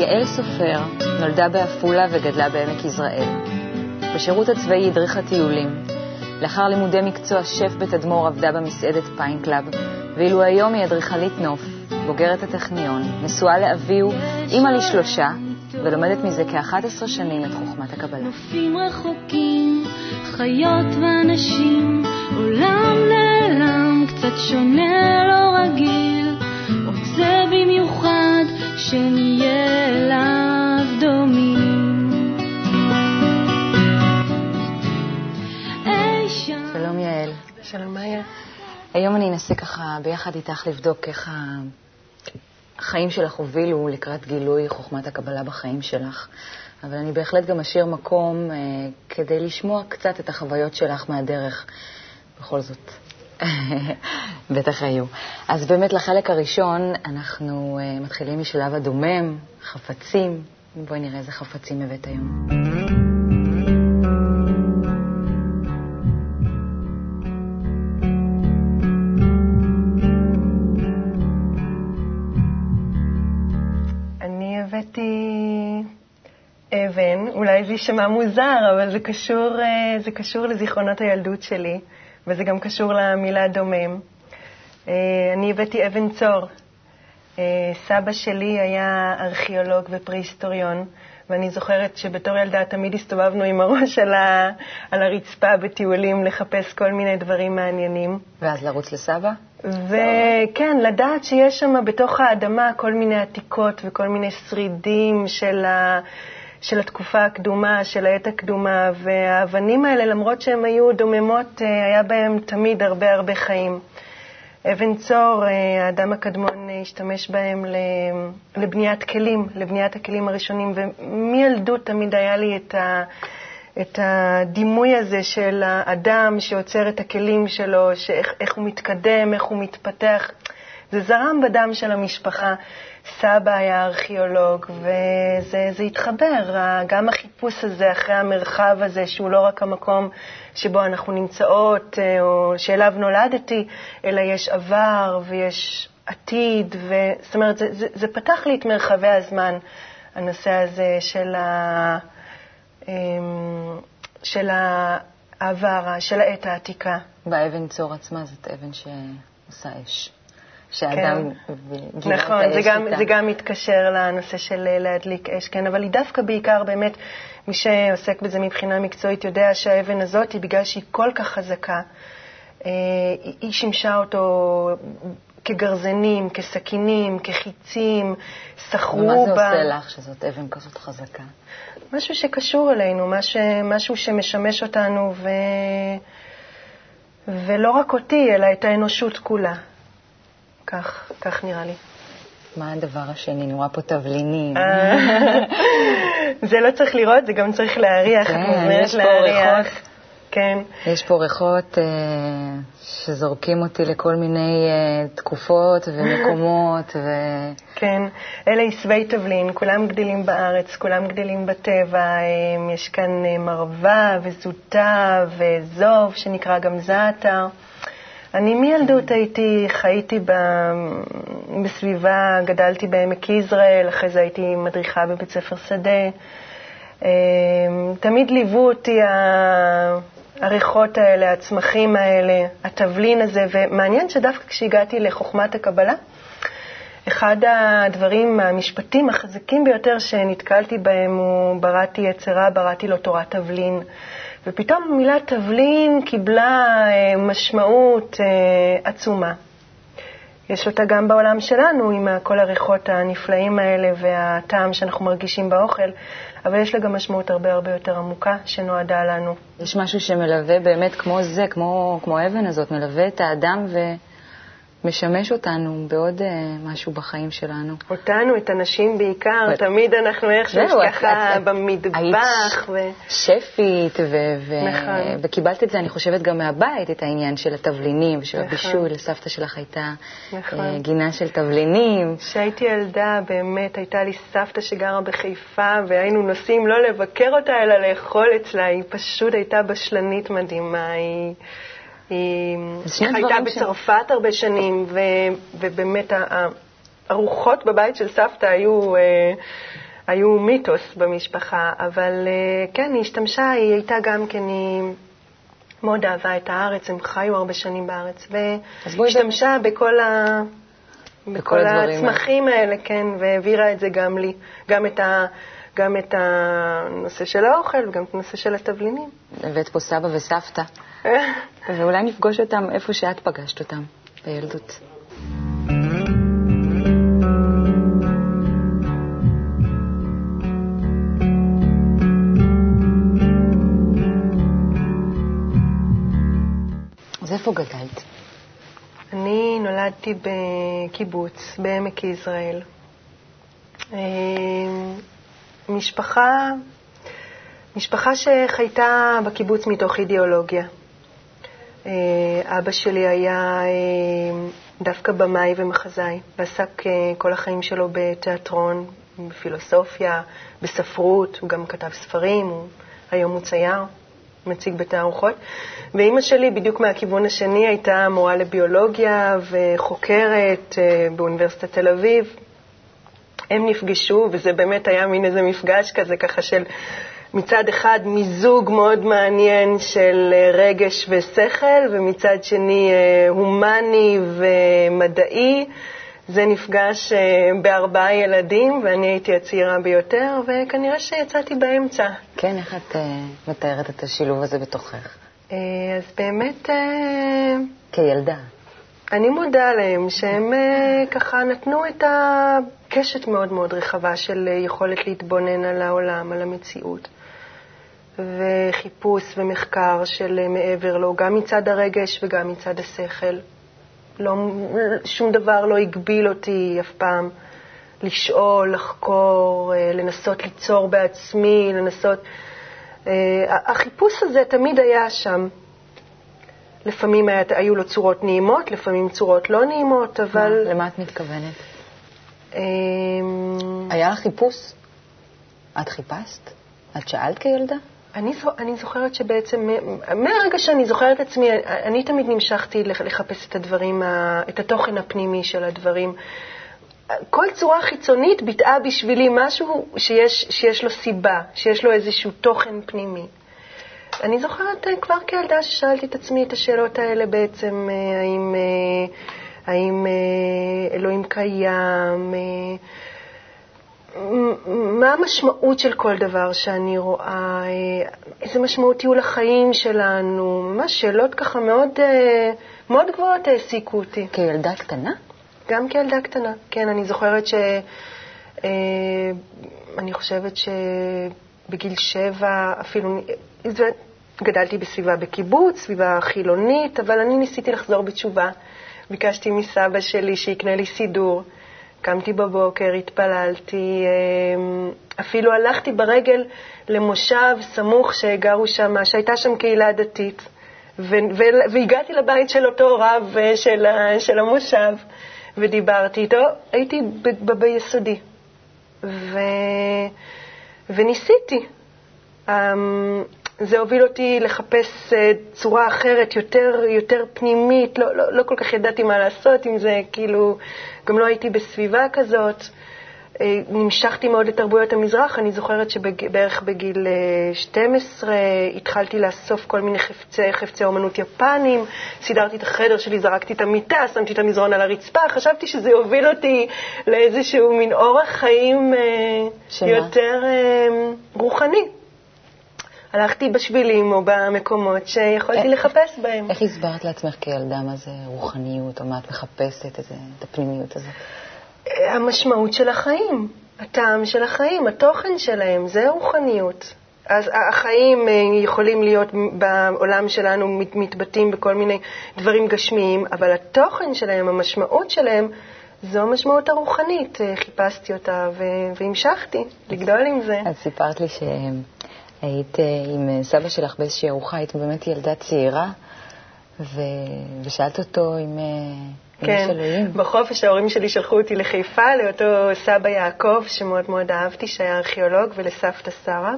יעל סופר נולדה בעפולה וגדלה בעמק יזרעאל. בשירות הצבאי הדריכה טיולים. לאחר לימודי מקצוע שף בתדמור עבדה במסעדת פיין קלאב, ואילו היום היא אדריכלית נוף, בוגרת הטכניון, נשואה לאביהו, אימא לשלושה, ולומדת מזה כ-11 שנים את חוכמת הקבלה. נופים רחוקים, חיות ואנשים, עולם נעלם, קצת שונה, לא רגיל, רוצה במיוחד שנהיה אליו דומים. שלום יעל. שלום מאיה. היום אני אנסה ככה ביחד איתך לבדוק איך ה- החיים שלך הובילו לקראת גילוי חוכמת הקבלה בחיים שלך. אבל אני בהחלט גם אשאיר מקום אה, כדי לשמוע קצת את החוויות שלך מהדרך. בכל זאת, בטח היו. אז באמת לחלק הראשון אנחנו אה, מתחילים משלב הדומם, חפצים. בואי נראה איזה חפצים הבאת היום. אני הבאתי אבן, אולי זה יישמע מוזר, אבל זה קשור, אה, זה קשור לזיכרונות הילדות שלי, וזה גם קשור למילה דומם. אה, אני הבאתי אבן צור. אה, סבא שלי היה ארכיאולוג ופרה-היסטוריון, ואני זוכרת שבתור ילדה תמיד הסתובבנו עם הראש על, ה, על הרצפה בטיולים לחפש כל מיני דברים מעניינים. ואז לרוץ לסבא? וכן, לדעת שיש שם בתוך האדמה כל מיני עתיקות וכל מיני שרידים של, ה... של התקופה הקדומה, של העת הקדומה, והאבנים האלה, למרות שהן היו דוממות, אה, היה בהן תמיד הרבה הרבה חיים. אבן צור, אה, האדם הקדמון אה, השתמש בהם לבניית כלים, לבניית הכלים הראשונים, ומילדות תמיד היה לי את, ה, את הדימוי הזה של האדם שעוצר את הכלים שלו, שאיך איך הוא מתקדם, איך הוא מתפתח. זה זרם בדם של המשפחה. סבא היה ארכיאולוג, וזה התחבר, גם החיפוש הזה אחרי המרחב הזה, שהוא לא רק המקום שבו אנחנו נמצאות, אה, או שאליו נולדתי, אלא יש עבר ויש עתיד, ו... זאת אומרת, זה, זה, זה פתח לי את מרחבי הזמן, הנושא הזה של, ה... אמ, של העבר, של העת העתיקה. באבן צור עצמה זאת אבן שעושה אש. שאדם את נכון, זה גם, איתה. זה גם מתקשר לנושא של אה, להדליק אש, כן, אבל היא דווקא בעיקר באמת, מי שעוסק בזה מבחינה מקצועית יודע שהאבן הזאת, היא בגלל שהיא כל כך חזקה, אה, היא, היא שימשה אותו כגרזנים, כסכינים, כחיצים, סחרו בה. ומה זה עושה לך שזאת אבן כזאת חזקה? משהו שקשור אלינו, מש, משהו שמשמש אותנו, ו... ולא רק אותי, אלא את האנושות כולה. כך, כך נראה לי. מה הדבר השני? אני רואה פה תבלינים. אה, זה לא צריך לראות, זה גם צריך להריח. כן, יש פה. ריחות. כן, יש פה ריחות אה, שזורקים אותי לכל מיני אה, תקופות ומקומות, ו... כן. אלה עשבי תבלין, כולם גדלים בארץ, כולם גדלים בטבע. אה, יש כאן אה, מרווה וזוטה וזוב, שנקרא גם זעתר. אני מילדות הייתי, חייתי ב, בסביבה, גדלתי בעמק יזרעאל, אחרי זה הייתי מדריכה בבית ספר שדה. אה, תמיד ליוו אותי הריחות האלה, הצמחים האלה, התבלין הזה, ומעניין שדווקא כשהגעתי לחוכמת הקבלה, אחד הדברים, המשפטים החזקים ביותר שנתקלתי בהם הוא בראתי יצרה, בראתי לו תורת תבלין. ופתאום המילה תבלין קיבלה אה, משמעות אה, עצומה. יש אותה גם בעולם שלנו, עם כל הריחות הנפלאים האלה והטעם שאנחנו מרגישים באוכל, אבל יש לה גם משמעות הרבה הרבה יותר עמוקה שנועדה לנו. יש משהו שמלווה באמת כמו זה, כמו, כמו האבן הזאת, מלווה את האדם ומשמש אותנו בעוד אה, משהו בחיים שלנו. אותנו, את הנשים בעיקר, אבל- תמיד אנחנו איכשהו ככה את- במטבח. ו... שפית, ו- ו- נכון. וקיבלת את זה, אני חושבת, גם מהבית, את העניין של התבלינים ושל נכון. הבישול. לסבתא שלך הייתה נכון. אה, גינה של תבלינים. כשהייתי ילדה, באמת, הייתה לי סבתא שגרה בחיפה, והיינו נוסעים לא לבקר אותה, אלא לאכול אצלה. היא פשוט הייתה בשלנית מדהימה. היא, היא שני הייתה דברים ש- בצרפת הרבה שנים, ו, ובאמת, הרוחות בבית של סבתא היו... אה, היו מיתוס במשפחה, אבל uh, כן, היא השתמשה, היא הייתה גם כן, היא מאוד אהבה את הארץ, הם חיו הרבה שנים בארץ, והשתמשה בכל, ה... בכל הצמחים האלה, כן, והעבירה את זה גם לי, גם את, ה... גם את הנושא של האוכל וגם את הנושא של התבלינים. הבאת פה סבא וסבתא, ואולי נפגוש אותם איפה שאת פגשת אותם, בילדות. אז איפה גדלת? אני נולדתי בקיבוץ בעמק יזרעאל. אה, משפחה, משפחה שחייתה בקיבוץ מתוך אידיאולוגיה. אה, אבא שלי היה אה, דווקא במאי ומחזאי, ועסק כל החיים שלו בתיאטרון, בפילוסופיה, בספרות, הוא גם כתב ספרים, הוא, היום הוא צייר. מציג בתערוכות. ואימא שלי, בדיוק מהכיוון השני, הייתה מורה לביולוגיה וחוקרת אה, באוניברסיטת תל אביב. הם נפגשו, וזה באמת היה מין איזה מפגש כזה, ככה של מצד אחד מיזוג מאוד מעניין של אה, רגש ושכל, ומצד שני אה, הומני ומדעי. זה נפגש אה, בארבעה ילדים, ואני הייתי הצעירה ביותר, וכנראה שיצאתי באמצע. כן, איך את מתארת את השילוב הזה בתוכך? אז באמת... כילדה. אני מודה להם שהם ככה נתנו את הקשת מאוד מאוד רחבה של יכולת להתבונן על העולם, על המציאות. וחיפוש ומחקר של מעבר לו, גם מצד הרגש וגם מצד השכל. לא, שום דבר לא הגביל אותי אף פעם לשאול, לחקור, אה, לנסות ליצור בעצמי, לנסות... אה, החיפוש הזה תמיד היה שם. לפעמים היה, היו לו צורות נעימות, לפעמים צורות לא נעימות, אבל... מה, למה את מתכוונת? אמ, היה לך חיפוש? את חיפשת? את שאלת כילדה? אני, אני זוכרת שבעצם, מהרגע שאני זוכרת את עצמי, אני תמיד נמשכתי לחפש את הדברים, את התוכן הפנימי של הדברים. כל צורה חיצונית ביטאה בשבילי משהו שיש, שיש לו סיבה, שיש לו איזשהו תוכן פנימי. אני זוכרת אה, כבר כילדה ששאלתי את עצמי את השאלות האלה בעצם, אה, האם, אה, האם אלוהים קיים, מה המשמעות של כל דבר שאני רואה? איזה משמעות יהיו לחיים שלנו? ממש שאלות ככה מאוד, אה, מאוד גבוהות העסיקו אותי. כילדה קטנה? גם כילדה קטנה, כן. אני זוכרת ש... אה, אני חושבת שבגיל שבע, אפילו... גדלתי בסביבה בקיבוץ, סביבה חילונית, אבל אני ניסיתי לחזור בתשובה. ביקשתי מסבא שלי שיקנה לי סידור. קמתי בבוקר, התפללתי, אמ, אפילו הלכתי ברגל למושב סמוך שגרו שם, שהייתה שם קהילה דתית, והגעתי לבית של אותו רב אה, של, של המושב, ודיברתי איתו, הייתי ביסודי, ו... וניסיתי. זה הוביל אותי לחפש אה, צורה אחרת, יותר, יותר פנימית, לא, לא, לא כל כך ידעתי מה לעשות עם זה, כאילו, גם לא הייתי בסביבה כזאת. אה, נמשכתי מאוד לתרבויות המזרח, אני זוכרת שבערך בגיל 12 אה, התחלתי לאסוף כל מיני חפצי, חפצי אומנות יפנים, סידרתי את החדר שלי, זרקתי את המיטה, שמתי את המזרון על הרצפה, חשבתי שזה יוביל אותי לאיזשהו מין אורח חיים שמה? יותר רוחני. הלכתי בשבילים או במקומות שיכולתי לחפש בהם. איך הסברת לעצמך כילדה מה זה רוחניות, או מה את מחפשת, את, את הפנימיות הזאת? המשמעות של החיים, הטעם של החיים, התוכן שלהם, זה רוחניות. אז החיים אה, יכולים להיות בעולם שלנו מתבטאים בכל מיני דברים גשמיים, אבל התוכן שלהם, המשמעות שלהם, זו המשמעות הרוחנית. אה, חיפשתי אותה והמשכתי לגדול עם זה. אז סיפרת לי היית אה, עם אה, סבא שלך באיזושהי ארוחה, היית באמת ילדה צעירה, ו... ושאלת אותו אם אה, כן. בחופש ההורים שלי שלחו אותי לחיפה, לאותו סבא יעקב, שמאוד מאוד אהבתי, שהיה ארכיאולוג, ולסבתא שרה.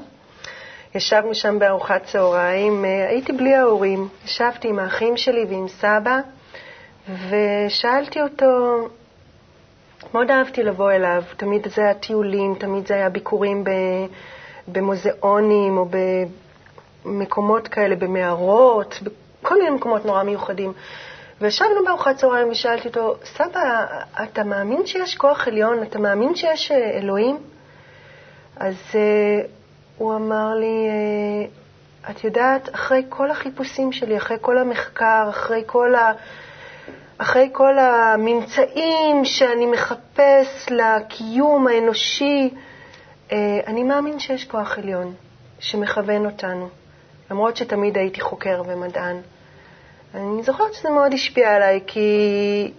ישבנו שם בארוחת צהריים, הייתי בלי ההורים, ישבתי עם האחים שלי ועם סבא, ושאלתי אותו, מאוד אהבתי לבוא אליו, תמיד זה היה טיולים, תמיד זה היה ביקורים ב, במוזיאונים או במקומות כאלה, במערות, בכל מיני מקומות נורא מיוחדים. וישבנו בארוחת צהריים ושאלתי אותו, סבא, אתה מאמין שיש כוח עליון? אתה מאמין שיש אה, אלוהים? אז uh, הוא אמר לי, uh, את יודעת, אחרי כל החיפושים שלי, אחרי כל המחקר, אחרי כל, ה... אחרי כל הממצאים שאני מחפש לקיום האנושי, אני מאמין שיש כוח עליון שמכוון אותנו, למרות שתמיד הייתי חוקר ומדען. אני זוכרת שזה מאוד השפיע עליי, כי...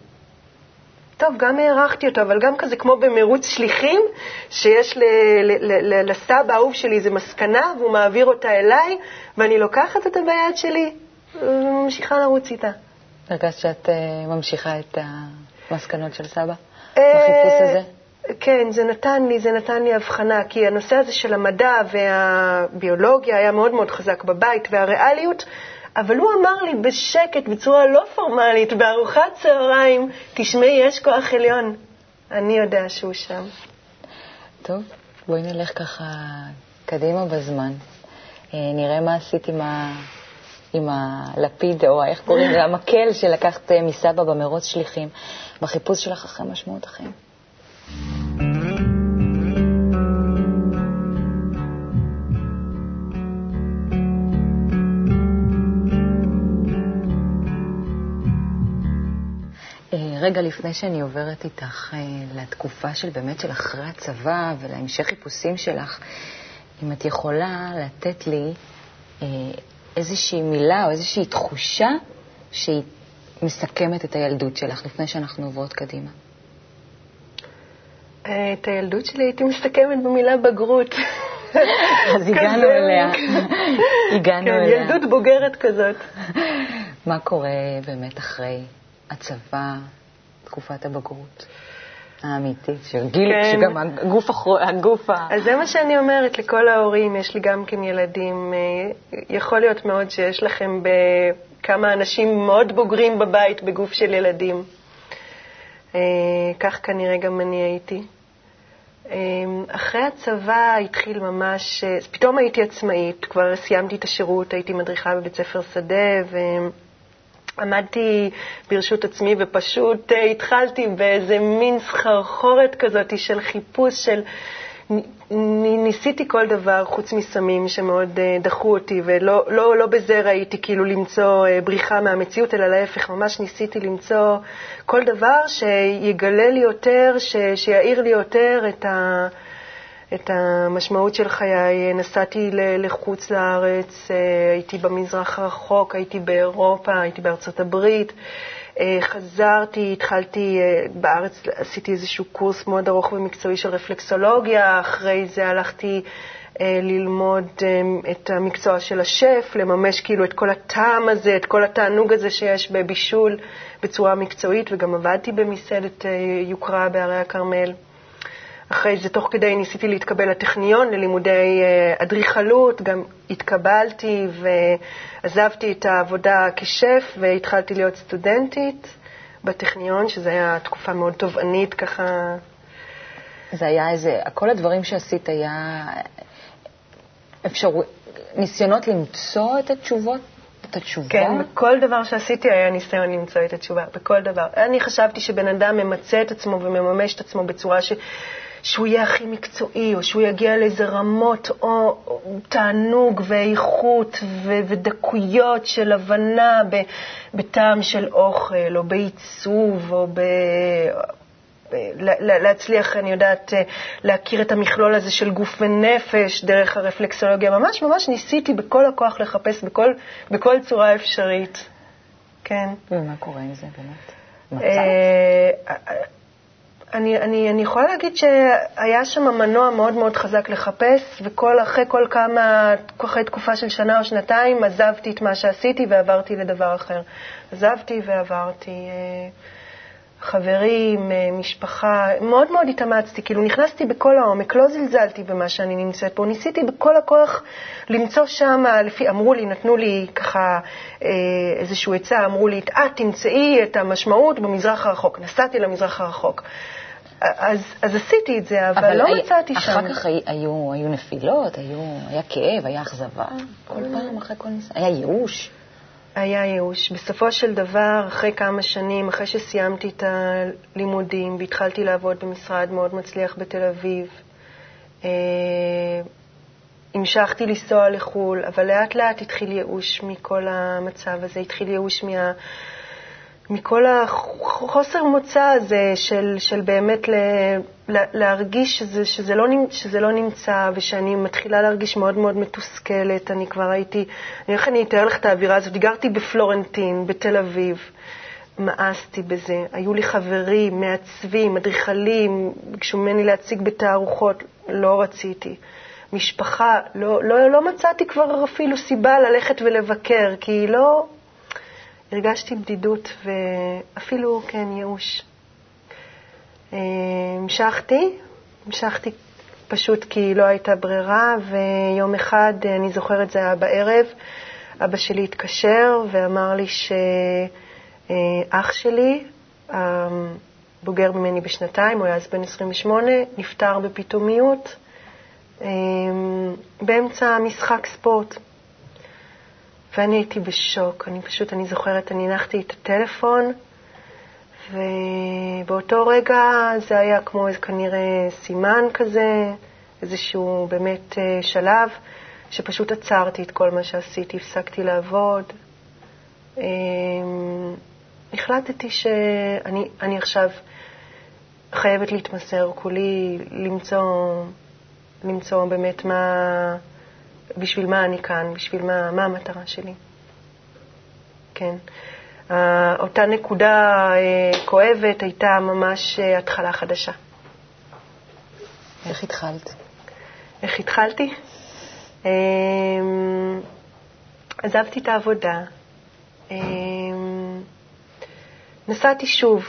טוב, גם הערכתי אותו, אבל גם כזה כמו במרוץ שליחים, שיש ל- ל- ל- לסבא האהוב שלי איזו מסקנה, והוא מעביר אותה אליי, ואני לוקחת אותה ביד שלי וממשיכה לרוץ איתה. הרגשת שאת uh, ממשיכה את המסקנות של סבא בחיפוש הזה? כן, זה נתן לי, זה נתן לי הבחנה, כי הנושא הזה של המדע והביולוגיה היה מאוד מאוד חזק בבית, והריאליות אבל הוא אמר לי בשקט, בצורה לא פורמלית, בארוחת צהריים, תשמעי, יש כוח עליון. אני יודע שהוא שם. טוב, בואי נלך ככה קדימה בזמן. אה, נראה מה עשית עם, ה... עם הלפיד, או איך קוראים לזה, המקל שלקחת אה, מסבא במרוץ שליחים, בחיפוש שלך אחרי משמעות החיים. רגע לפני שאני עוברת איתך אה, לתקופה של באמת של אחרי הצבא ולהמשך חיפושים שלך, אם את יכולה לתת לי אה, איזושהי מילה או איזושהי תחושה שהיא מסכמת את הילדות שלך, לפני שאנחנו עוברות קדימה. את הילדות שלי הייתי מסכמת במילה בגרות. אז הגענו אליה. הגענו כן, אליה. ילדות בוגרת כזאת. מה קורה באמת אחרי הצבא, תקופת הבגרות האמיתית, שגיל, כן. שגם הגוף, הגוף ה... אז זה מה שאני אומרת לכל ההורים, יש לי גם כן ילדים. אה, יכול להיות מאוד שיש לכם כמה אנשים מאוד בוגרים בבית בגוף של ילדים. אה, כך כנראה גם אני הייתי. אה, אחרי הצבא התחיל ממש, פתאום הייתי עצמאית, כבר סיימתי את השירות, הייתי מדריכה בבית ספר שדה, ו... עמדתי ברשות עצמי ופשוט התחלתי באיזה מין סחרחורת כזאת של חיפוש של... ניסיתי כל דבר חוץ מסמים שמאוד uh, דחו אותי, ולא לא, לא בזה ראיתי כאילו למצוא uh, בריחה מהמציאות, אלא להפך, ממש ניסיתי למצוא כל דבר שיגלה לי יותר, ש, שיעיר לי יותר את ה... את המשמעות של חיי. נסעתי לחוץ לארץ, אה, הייתי במזרח הרחוק, הייתי באירופה, הייתי בארצות הברית. אה, חזרתי, התחלתי אה, בארץ, עשיתי איזשהו קורס מאוד ארוך ומקצועי של רפלקסולוגיה, אחרי זה הלכתי ללמוד את המקצוע של השף, לממש כאילו את כל הטעם הזה, את כל התענוג הזה שיש בבישול בצורה מקצועית, וגם עבדתי במסעדת יוקרה בהרי הכרמל. אחרי זה, תוך כדי, ניסיתי להתקבל לטכניון ללימודי אה, אדריכלות, גם התקבלתי ועזבתי את העבודה כשף והתחלתי להיות סטודנטית בטכניון, שזו הייתה תקופה מאוד תובענית ככה. זה היה איזה, כל הדברים שעשית היה אפשרו, ניסיונות למצוא את התשובות את התשובה? כן, בכל דבר שעשיתי היה ניסיון למצוא את התשובה, בכל דבר. אני חשבתי שבן אדם ממצה את עצמו ומממש את עצמו בצורה ש... שהוא יהיה הכי מקצועי, או שהוא יגיע לאיזה רמות או, תענוג ואיכות ו, ודקויות של הבנה ב, בטעם של אוכל, או בעיצוב, או ב... להצליח, אני יודעת, להכיר את המכלול הזה של גוף ונפש דרך הרפלקסולוגיה. ממש ממש ניסיתי בכל הכוח לחפש בכל, בכל צורה אפשרית. כן. ומה קורה עם זה באמת? אה, מצב? אני, אני, אני יכולה להגיד שהיה שם מנוע מאוד מאוד חזק לחפש, ואחרי כל כמה, אחרי תקופה של שנה או שנתיים, עזבתי את מה שעשיתי ועברתי לדבר אחר. עזבתי ועברתי. אה, חברים, אה, משפחה, מאוד מאוד התאמצתי, כאילו נכנסתי בכל העומק, לא זלזלתי במה שאני נמצאת פה, ניסיתי בכל הכוח למצוא שם, לפי, אמרו לי, נתנו לי ככה אה, איזושהי עצה, אמרו לי, את תמצאי את המשמעות במזרח הרחוק. נסעתי למזרח הרחוק. אז, אז עשיתי את זה, אבל, אבל לא היה- מצאתי שם. אחר כך הי- היו, היו נפילות, היו, היה כאב, היה אכזבה, כל פעם אחרי כל ניסיון. היה ייאוש. היה ייאוש. בסופו של דבר, אחרי כמה שנים, אחרי שסיימתי את הלימודים והתחלתי לעבוד במשרד מאוד מצליח בתל אביב, אה, המשכתי לנסוע לחו"ל, אבל לאט לאט התחיל ייאוש מכל המצב הזה, התחיל ייאוש מה... מכל החוסר מוצא הזה של, של באמת ל, להרגיש שזה, שזה, לא, שזה לא נמצא ושאני מתחילה להרגיש מאוד מאוד מתוסכלת. אני כבר הייתי, איך אני אתאר לך את האווירה הזאת? גרתי בפלורנטין, בתל אביב. מאסתי בזה. היו לי חברים, מעצבים, אדריכלים, ביקשו ממני להציג בתערוכות, לא רציתי. משפחה, לא, לא, לא מצאתי כבר אפילו סיבה ללכת ולבקר, כי לא... הרגשתי בדידות ואפילו, כן, ייאוש. אה, המשכתי, המשכתי פשוט כי לא הייתה ברירה, ויום אחד, אה, אני זוכרת, זה היה בערב, אבא שלי התקשר ואמר לי שאח שלי, אה, בוגר ממני בשנתיים, הוא היה אז בן 28, נפטר בפתאומיות באמצע משחק ספורט. ואני הייתי בשוק. אני פשוט, אני זוכרת, אני הנחתי את הטלפון, ובאותו רגע זה היה כמו כנראה סימן כזה, איזשהו באמת אה, שלב, שפשוט עצרתי את כל מה שעשיתי, הפסקתי לעבוד. אה, החלטתי שאני אני עכשיו חייבת להתמסר כולי, למצוא, למצוא באמת מה... בשביל מה אני כאן, בשביל מה, מה המטרה שלי. כן. Uh, אותה נקודה uh, כואבת הייתה ממש uh, התחלה חדשה. איך התחלת? איך התחלתי? Um, עזבתי את העבודה, um, נסעתי שוב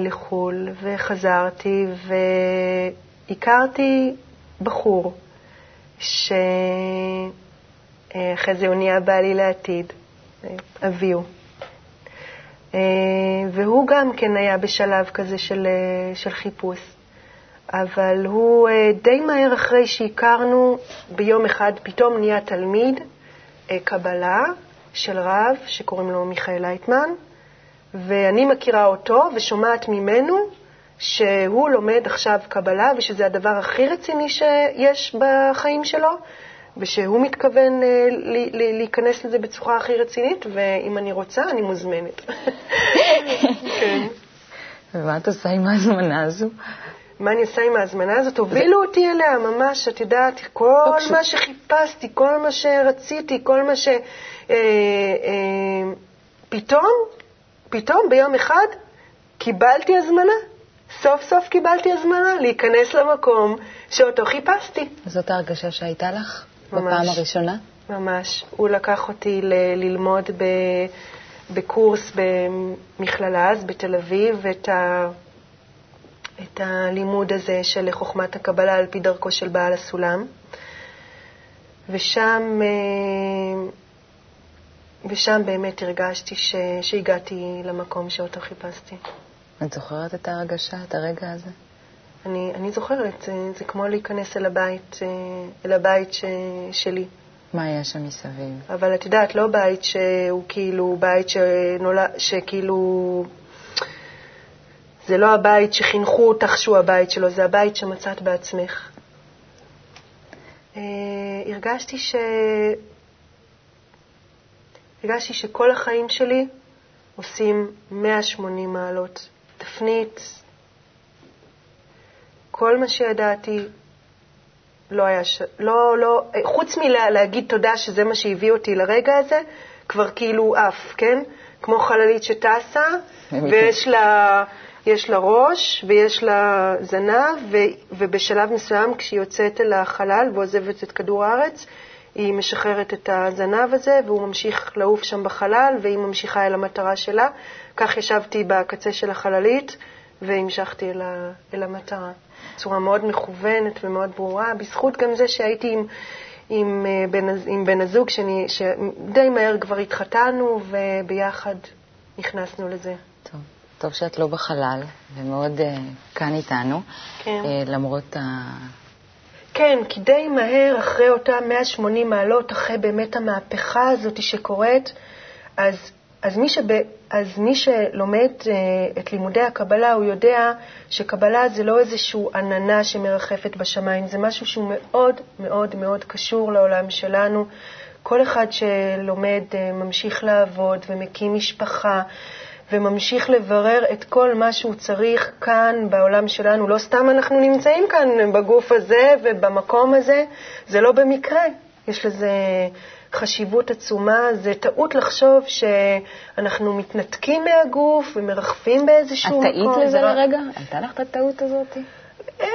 לחו"ל וחזרתי והכרתי בחור שאחרי זה הוא נהיה בעלי לעתיד, אביהו. והוא גם כן היה בשלב כזה של, של חיפוש. אבל הוא די מהר אחרי שהכרנו, ביום אחד פתאום נהיה תלמיד קבלה של רב שקוראים לו מיכאל לייטמן, ואני מכירה אותו ושומעת ממנו שהוא לומד עכשיו קבלה ושזה הדבר הכי רציני שיש בחיים שלו, ושהוא מתכוון אה, להיכנס לזה בצורה הכי רצינית, ואם אני רוצה, אני מוזמנת. כן. ומה את עושה עם ההזמנה הזו? מה אני עושה עם ההזמנה הזאת? הובילו אותי אליה, ממש, את יודעת, כל מה שחיפשתי, כל מה שרציתי, כל מה ש... אה, פתאום, פתאום ביום אחד קיבלתי הזמנה. סוף סוף קיבלתי הזמנה להיכנס למקום שאותו חיפשתי. זאת ההרגשה שהייתה לך ממש, בפעם הראשונה? ממש. הוא לקח אותי ל- ללמוד ב- בקורס במכללה אז בתל אביב את, ה- את הלימוד הזה של חוכמת הקבלה על פי דרכו של בעל הסולם. ושם, ושם באמת הרגשתי ש- שהגעתי למקום שאותו חיפשתי. את זוכרת את ההרגשה, את הרגע הזה? אני, אני זוכרת, זה, זה כמו להיכנס אל הבית, אל הבית ש, שלי. מה היה שם מסביב? אבל את יודעת, לא בית שהוא כאילו בית שנולד, שכאילו... זה לא הבית שחינכו אותך שהוא הבית שלו, זה הבית שמצאת בעצמך. אה, הרגשתי ש... הרגשתי שכל החיים שלי עושים 180 מעלות. תפנית, כל מה שידעתי לא היה, ש... לא, לא, חוץ מלהגיד תודה שזה מה שהביא אותי לרגע הזה, כבר כאילו עף, כן? כמו חללית שטסה, ויש לה, יש לה ראש ויש לה זנב, ו... ובשלב מסוים כשהיא יוצאת אל החלל ועוזבת את כדור הארץ, היא משחררת את הזנב הזה, והוא ממשיך לעוף שם בחלל, והיא ממשיכה אל המטרה שלה. כך ישבתי בקצה של החללית והמשכתי אל, ה... אל המטרה. בצורה מאוד מכוונת ומאוד ברורה, בזכות גם זה שהייתי עם, עם, בן, עם בן הזוג, שאני, שדי מהר כבר התחתנו, וביחד נכנסנו לזה. טוב. טוב שאת לא בחלל, ומאוד uh, כאן איתנו, כן. uh, למרות ה... כן, כי די מהר אחרי אותם 180 מעלות, אחרי באמת המהפכה הזאת שקורית, אז, אז, מי, שב, אז מי שלומד uh, את לימודי הקבלה, הוא יודע שקבלה זה לא איזושהי עננה שמרחפת בשמיים, זה משהו שהוא מאוד מאוד מאוד קשור לעולם שלנו. כל אחד שלומד uh, ממשיך לעבוד ומקים משפחה. וממשיך לברר את כל מה שהוא צריך כאן בעולם שלנו. לא סתם אנחנו נמצאים כאן בגוף הזה ובמקום הזה, זה לא במקרה. יש לזה חשיבות עצומה. זה טעות לחשוב שאנחנו מתנתקים מהגוף ומרחפים באיזשהו את מקום. טעית לזה זה רק- לרגע? הייתה לך את הטעות הזאת? אמ,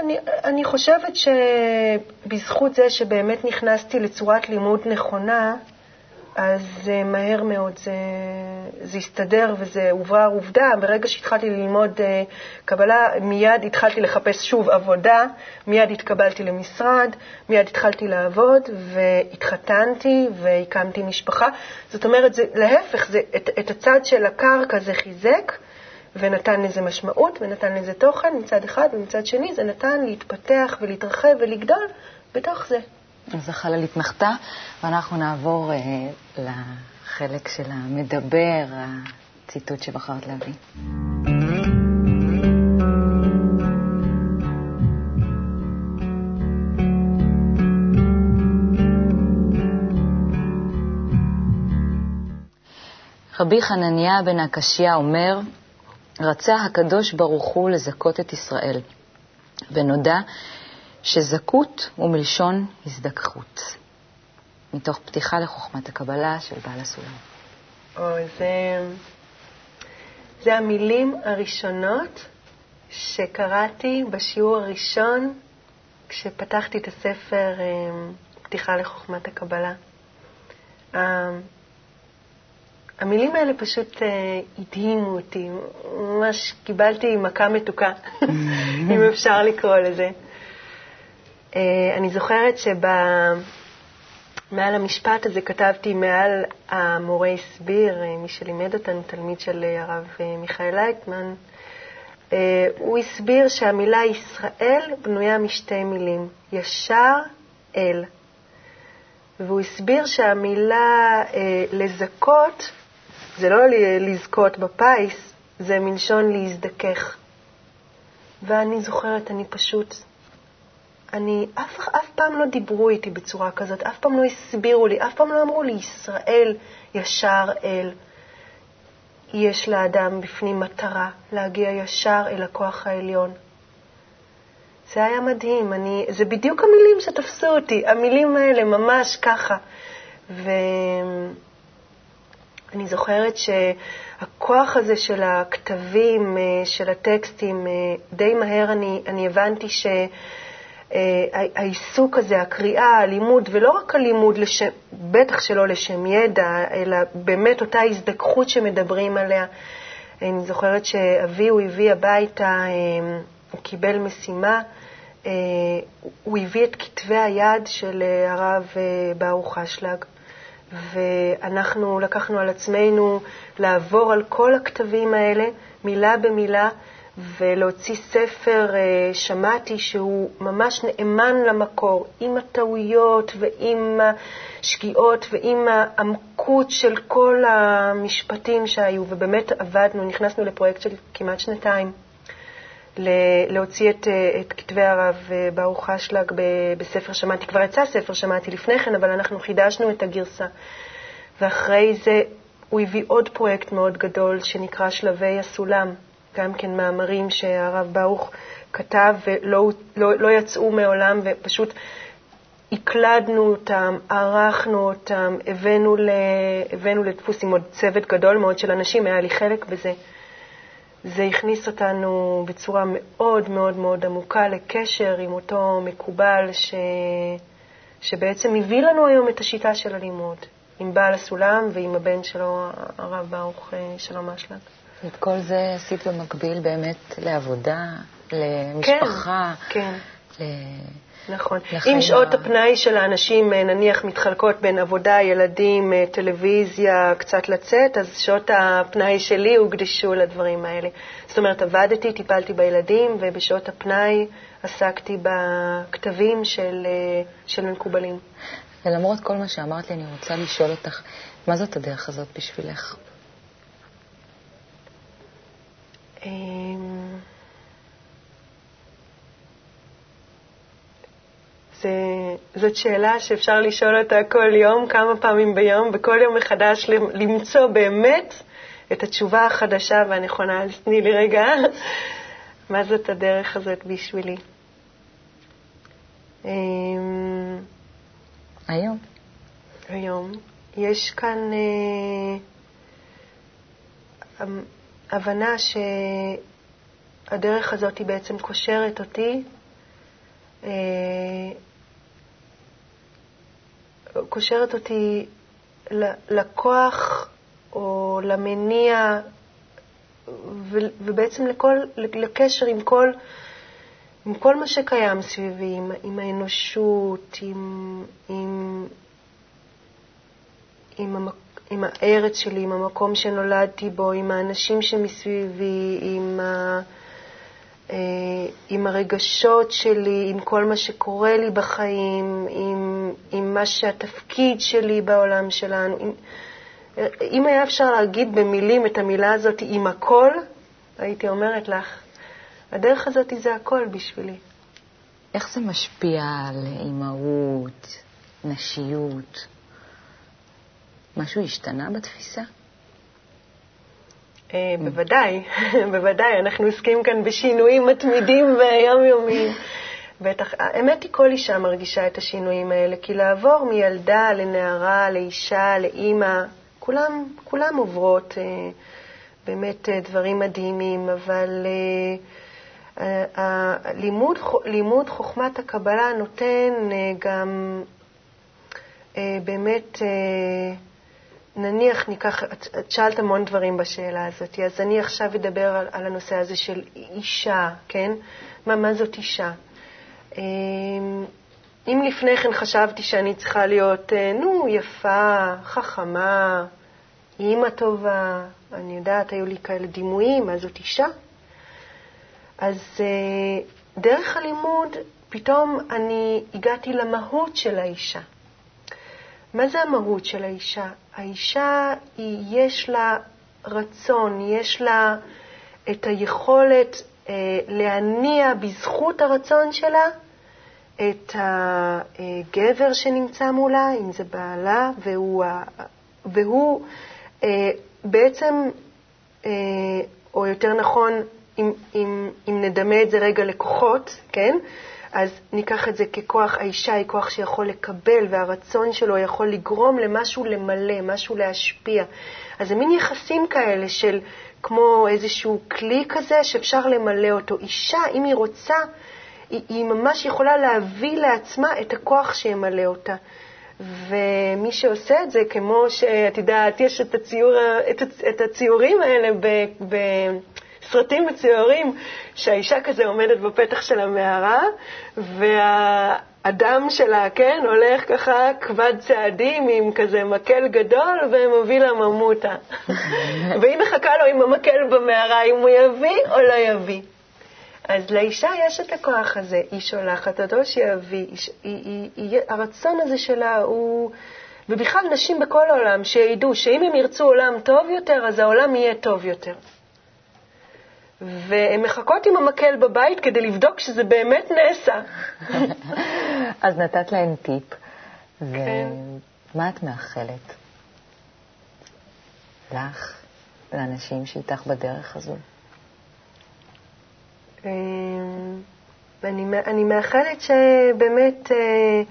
אני, אני חושבת שבזכות זה שבאמת נכנסתי לצורת לימוד נכונה, אז אה, מהר מאוד זה, זה הסתדר וזה הוברר עובדה. ברגע שהתחלתי ללמוד אה, קבלה, מיד התחלתי לחפש שוב עבודה, מיד התקבלתי למשרד, מיד התחלתי לעבוד והתחתנתי והקמתי משפחה. זאת אומרת, זה, להפך, זה, את, את הצד של הקרקע זה חיזק. ונתן לזה משמעות ונתן לזה תוכן מצד אחד, ומצד שני זה נתן להתפתח ולהתרחב ולגדול בתוך זה. אז החלל התנחתה, ואנחנו נעבור אה, לחלק של המדבר, הציטוט שבחרת להביא. רבי חנניה בן הקשיא אומר, רצה הקדוש ברוך הוא לזכות את ישראל, ונודע שזכות הוא מלשון הזדככות, מתוך פתיחה לחוכמת הקבלה של בעל הסולם. או, זה, זה המילים הראשונות שקראתי בשיעור הראשון כשפתחתי את הספר אה, פתיחה לחוכמת הקבלה. אה, המילים האלה פשוט אה, הדהימו אותי, ממש קיבלתי מכה מתוקה, אם אפשר לקרוא לזה. אה, אני זוכרת שמעל המשפט הזה כתבתי מעל המורה הסביר, אה, מי שלימד אותנו, תלמיד של אה, הרב מיכאל לייטמן, הוא הסביר שהמילה ישראל בנויה משתי מילים, ישר אל. והוא הסביר שהמילה לזכות זה לא לזכות בפיס, זה מלשון להזדכך. ואני זוכרת, אני פשוט, אני, אף, אף פעם לא דיברו איתי בצורה כזאת, אף פעם לא הסבירו לי, אף פעם לא אמרו לי, ישראל ישר אל. יש לאדם בפנים מטרה להגיע ישר אל הכוח העליון. זה היה מדהים, אני, זה בדיוק המילים שתפסו אותי, המילים האלה ממש ככה. ואני זוכרת שהכוח הזה של הכתבים, אה, של הטקסטים, אה, די מהר אני, אני הבנתי ש... אה, העיסוק הזה, הקריאה, הלימוד, ולא רק הלימוד, לשם, בטח שלא לשם ידע, אלא באמת אותה הזדככות שמדברים עליה. אני זוכרת שאבי, הוא הביא הביתה, אה, הוא קיבל משימה, אה, הוא הביא את כתבי היד של הרב ברוך אשלג, ואנחנו לקחנו על עצמנו לעבור על כל הכתבים האלה, מילה במילה, ולהוציא ספר uh, שמעתי שהוא ממש נאמן למקור, עם הטעויות ועם השגיאות ועם העמקות של כל המשפטים שהיו, ובאמת עבדנו, נכנסנו לפרויקט של כמעט שנתיים. להוציא את, את כתבי הרב ברוך אשלג בספר שמעתי. כבר יצא ספר שמעתי לפני כן, אבל אנחנו חידשנו את הגרסה. ואחרי זה הוא הביא עוד פרויקט מאוד גדול שנקרא שלבי הסולם, גם כן מאמרים שהרב ברוך כתב ולא לא, לא יצאו מעולם, ופשוט הקלדנו אותם, ערכנו אותם, הבאנו, ל, הבאנו לדפוס עם עוד צוות גדול מאוד של אנשים, היה לי חלק בזה. זה הכניס אותנו בצורה מאוד מאוד מאוד עמוקה לקשר עם אותו מקובל ש... שבעצם הביא לנו היום את השיטה של הלימוד, עם בעל הסולם ועם הבן שלו, הרב ברוך שלום אשלג. את כל זה עשית במקביל באמת לעבודה, למשפחה. כן, כן. נכון. לחיים אם שעות ה- הפנאי של האנשים, אה, נניח, מתחלקות בין עבודה, ילדים, אה, טלוויזיה, קצת לצאת, אז שעות הפנאי שלי הוקדשו לדברים האלה. זאת אומרת, עבדתי, טיפלתי בילדים, ובשעות הפנאי עסקתי בכתבים של, אה, של מקובלים. ולמרות כל מה שאמרת לי, אני רוצה לשאול אותך, מה זאת הדרך הזאת בשבילך? זה, זאת שאלה שאפשר לשאול אותה כל יום, כמה פעמים ביום, בכל יום מחדש למצוא באמת את התשובה החדשה והנכונה. אז תני לי רגע, מה זאת הדרך הזאת בשבילי? אמ, היום. היום יש כאן אה, אמ, הבנה שהדרך הזאת היא בעצם קושרת אותי, אה, קושרת אותי לכוח או למניע ובעצם לכל, לקשר עם כל, עם כל מה שקיים סביבי, עם, עם האנושות, עם, עם, עם, המק, עם הארץ שלי, עם המקום שנולדתי בו, עם האנשים שמסביבי, עם, ה, אה, עם הרגשות שלי, עם כל מה שקורה לי בחיים, עם, עם מה שהתפקיד שלי בעולם שלנו. עם, אם היה אפשר להגיד במילים את המילה הזאת עם הכל, הייתי אומרת לך, הדרך הזאת זה הכל בשבילי. איך זה משפיע על אימהות, נשיות? משהו השתנה בתפיסה? אה, בוודאי, בוודאי, אנחנו עוסקים כאן בשינויים מתמידים ויומיומיים. בטח, האמת היא, כל אישה מרגישה את השינויים האלה, כי לעבור מילדה לנערה, לאישה, לאימא, כולם, כולם עוברות אה, באמת אה, דברים מדהימים, אבל אה, אה, לימוד, לימוד חוכמת הקבלה נותן גם אה, באמת, אה, נניח ניקח, את, שאלת המון דברים בשאלה הזאת, אז אני עכשיו אדבר על, על הנושא הזה של אישה, כן? מה, מה זאת אישה? אה, אם לפני כן חשבתי שאני צריכה להיות, אה, נו, יפה, חכמה, אימא טובה, אני יודעת, היו לי כאלה דימויים, מה זאת אישה? אז אה, דרך הלימוד פתאום אני הגעתי למהות של האישה. מה זה המהות של האישה? האישה, היא, יש לה רצון, יש לה את היכולת אה, להניע בזכות הרצון שלה את הגבר שנמצא מולה, אם זה בעלה, והוא, והוא אה, בעצם, אה, או יותר נכון, אם, אם, אם נדמה את זה רגע לכוחות, כן? אז ניקח את זה ככוח, האישה היא כוח שיכול לקבל, והרצון שלו יכול לגרום למשהו למלא, משהו להשפיע. אז זה מין יחסים כאלה של כמו איזשהו כלי כזה שאפשר למלא אותו. אישה, אם היא רוצה, היא, היא ממש יכולה להביא לעצמה את הכוח שימלא אותה. ומי שעושה את זה, כמו שאת יודעת, יש את, הציור, את, את הציורים האלה ב, בסרטים מצוירים, שהאישה כזה עומדת בפתח של המערה, והאדם שלה, כן, הולך ככה כבד צעדים עם כזה מקל גדול ומביא לה ממוטה. והיא מחכה לו עם המקל במערה, אם הוא יביא או לא יביא. אז לאישה יש את הכוח הזה, היא שולחת אותו שיביא, היא, היא, היא, הרצון הזה שלה הוא, ובכלל נשים בכל העולם, שידעו שאם הם ירצו עולם טוב יותר, אז העולם יהיה טוב יותר. והן מחכות עם המקל בבית כדי לבדוק שזה באמת נעשה. אז נתת להן טיפ, כן. ומה את מאחלת? לך, לאנשים שאיתך בדרך הזו? אמ, אני, אני מאחלת שבאמת אה,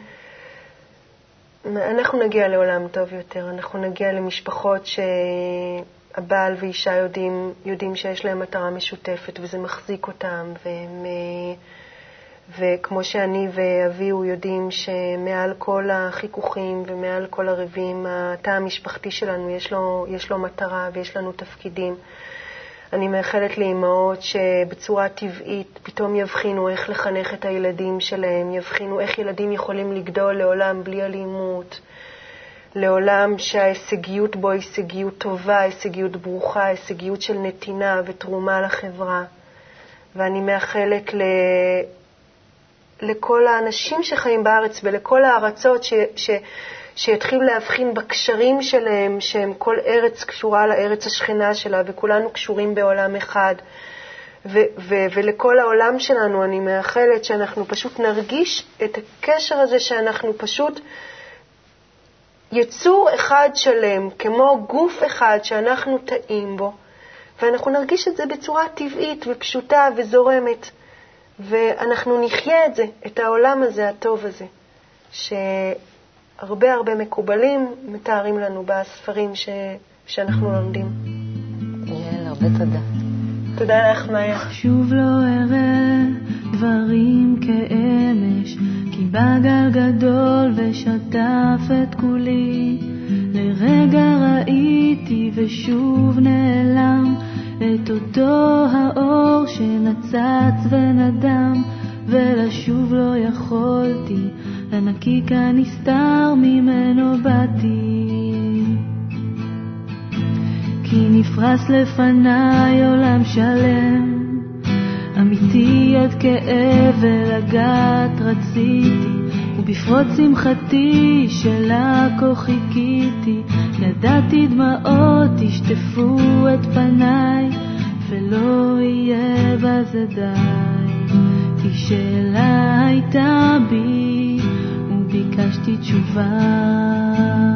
אנחנו נגיע לעולם טוב יותר, אנחנו נגיע למשפחות שהבעל ואישה יודעים, יודעים שיש להם מטרה משותפת וזה מחזיק אותם, והם, אה, וכמו שאני ואבי הוא יודעים שמעל כל החיכוכים ומעל כל הריבים, התא המשפחתי שלנו יש לו, יש לו מטרה ויש לנו תפקידים. אני מאחלת לאימהות שבצורה טבעית פתאום יבחינו איך לחנך את הילדים שלהם, יבחינו איך ילדים יכולים לגדול לעולם בלי אלימות, לעולם שההישגיות בו היא הישגיות טובה, הישגיות ברוכה, הישגיות של נתינה ותרומה לחברה. ואני מאחלת ל... לכל האנשים שחיים בארץ ולכל הארצות ש... ש... שיתחילו להבחין בקשרים שלהם, שהם כל ארץ קשורה לארץ השכנה שלה, וכולנו קשורים בעולם אחד. ו- ו- ולכל העולם שלנו אני מאחלת שאנחנו פשוט נרגיש את הקשר הזה שאנחנו פשוט יצור אחד שלם, כמו גוף אחד שאנחנו טעים בו, ואנחנו נרגיש את זה בצורה טבעית ופשוטה וזורמת, ואנחנו נחיה את זה, את העולם הזה, הטוב הזה, שהרבה הרבה מקובלים מתארים לנו בספרים ש... שאנחנו לומדים. יאללה, הרבה תודה. תודה לך, מאיה. שוב לא אראה דברים כי בא גל גדול ושטף את כולי. לרגע ראיתי ושוב נעלם את אותו האור שנצץ ונדם, ולשוב לא יכולתי, הנקיק הנסתר ממנו באתי. כי נפרס לפניי עולם שלם, אמיתי עד כאב ולגעת רציתי, ובפרוץ שמחתי שלה כה חיכיתי, ידעתי דמעות ישטפו את פניי, ולא יהיה בזה די. כי שאלה הייתה בי, וביקשתי תשובה.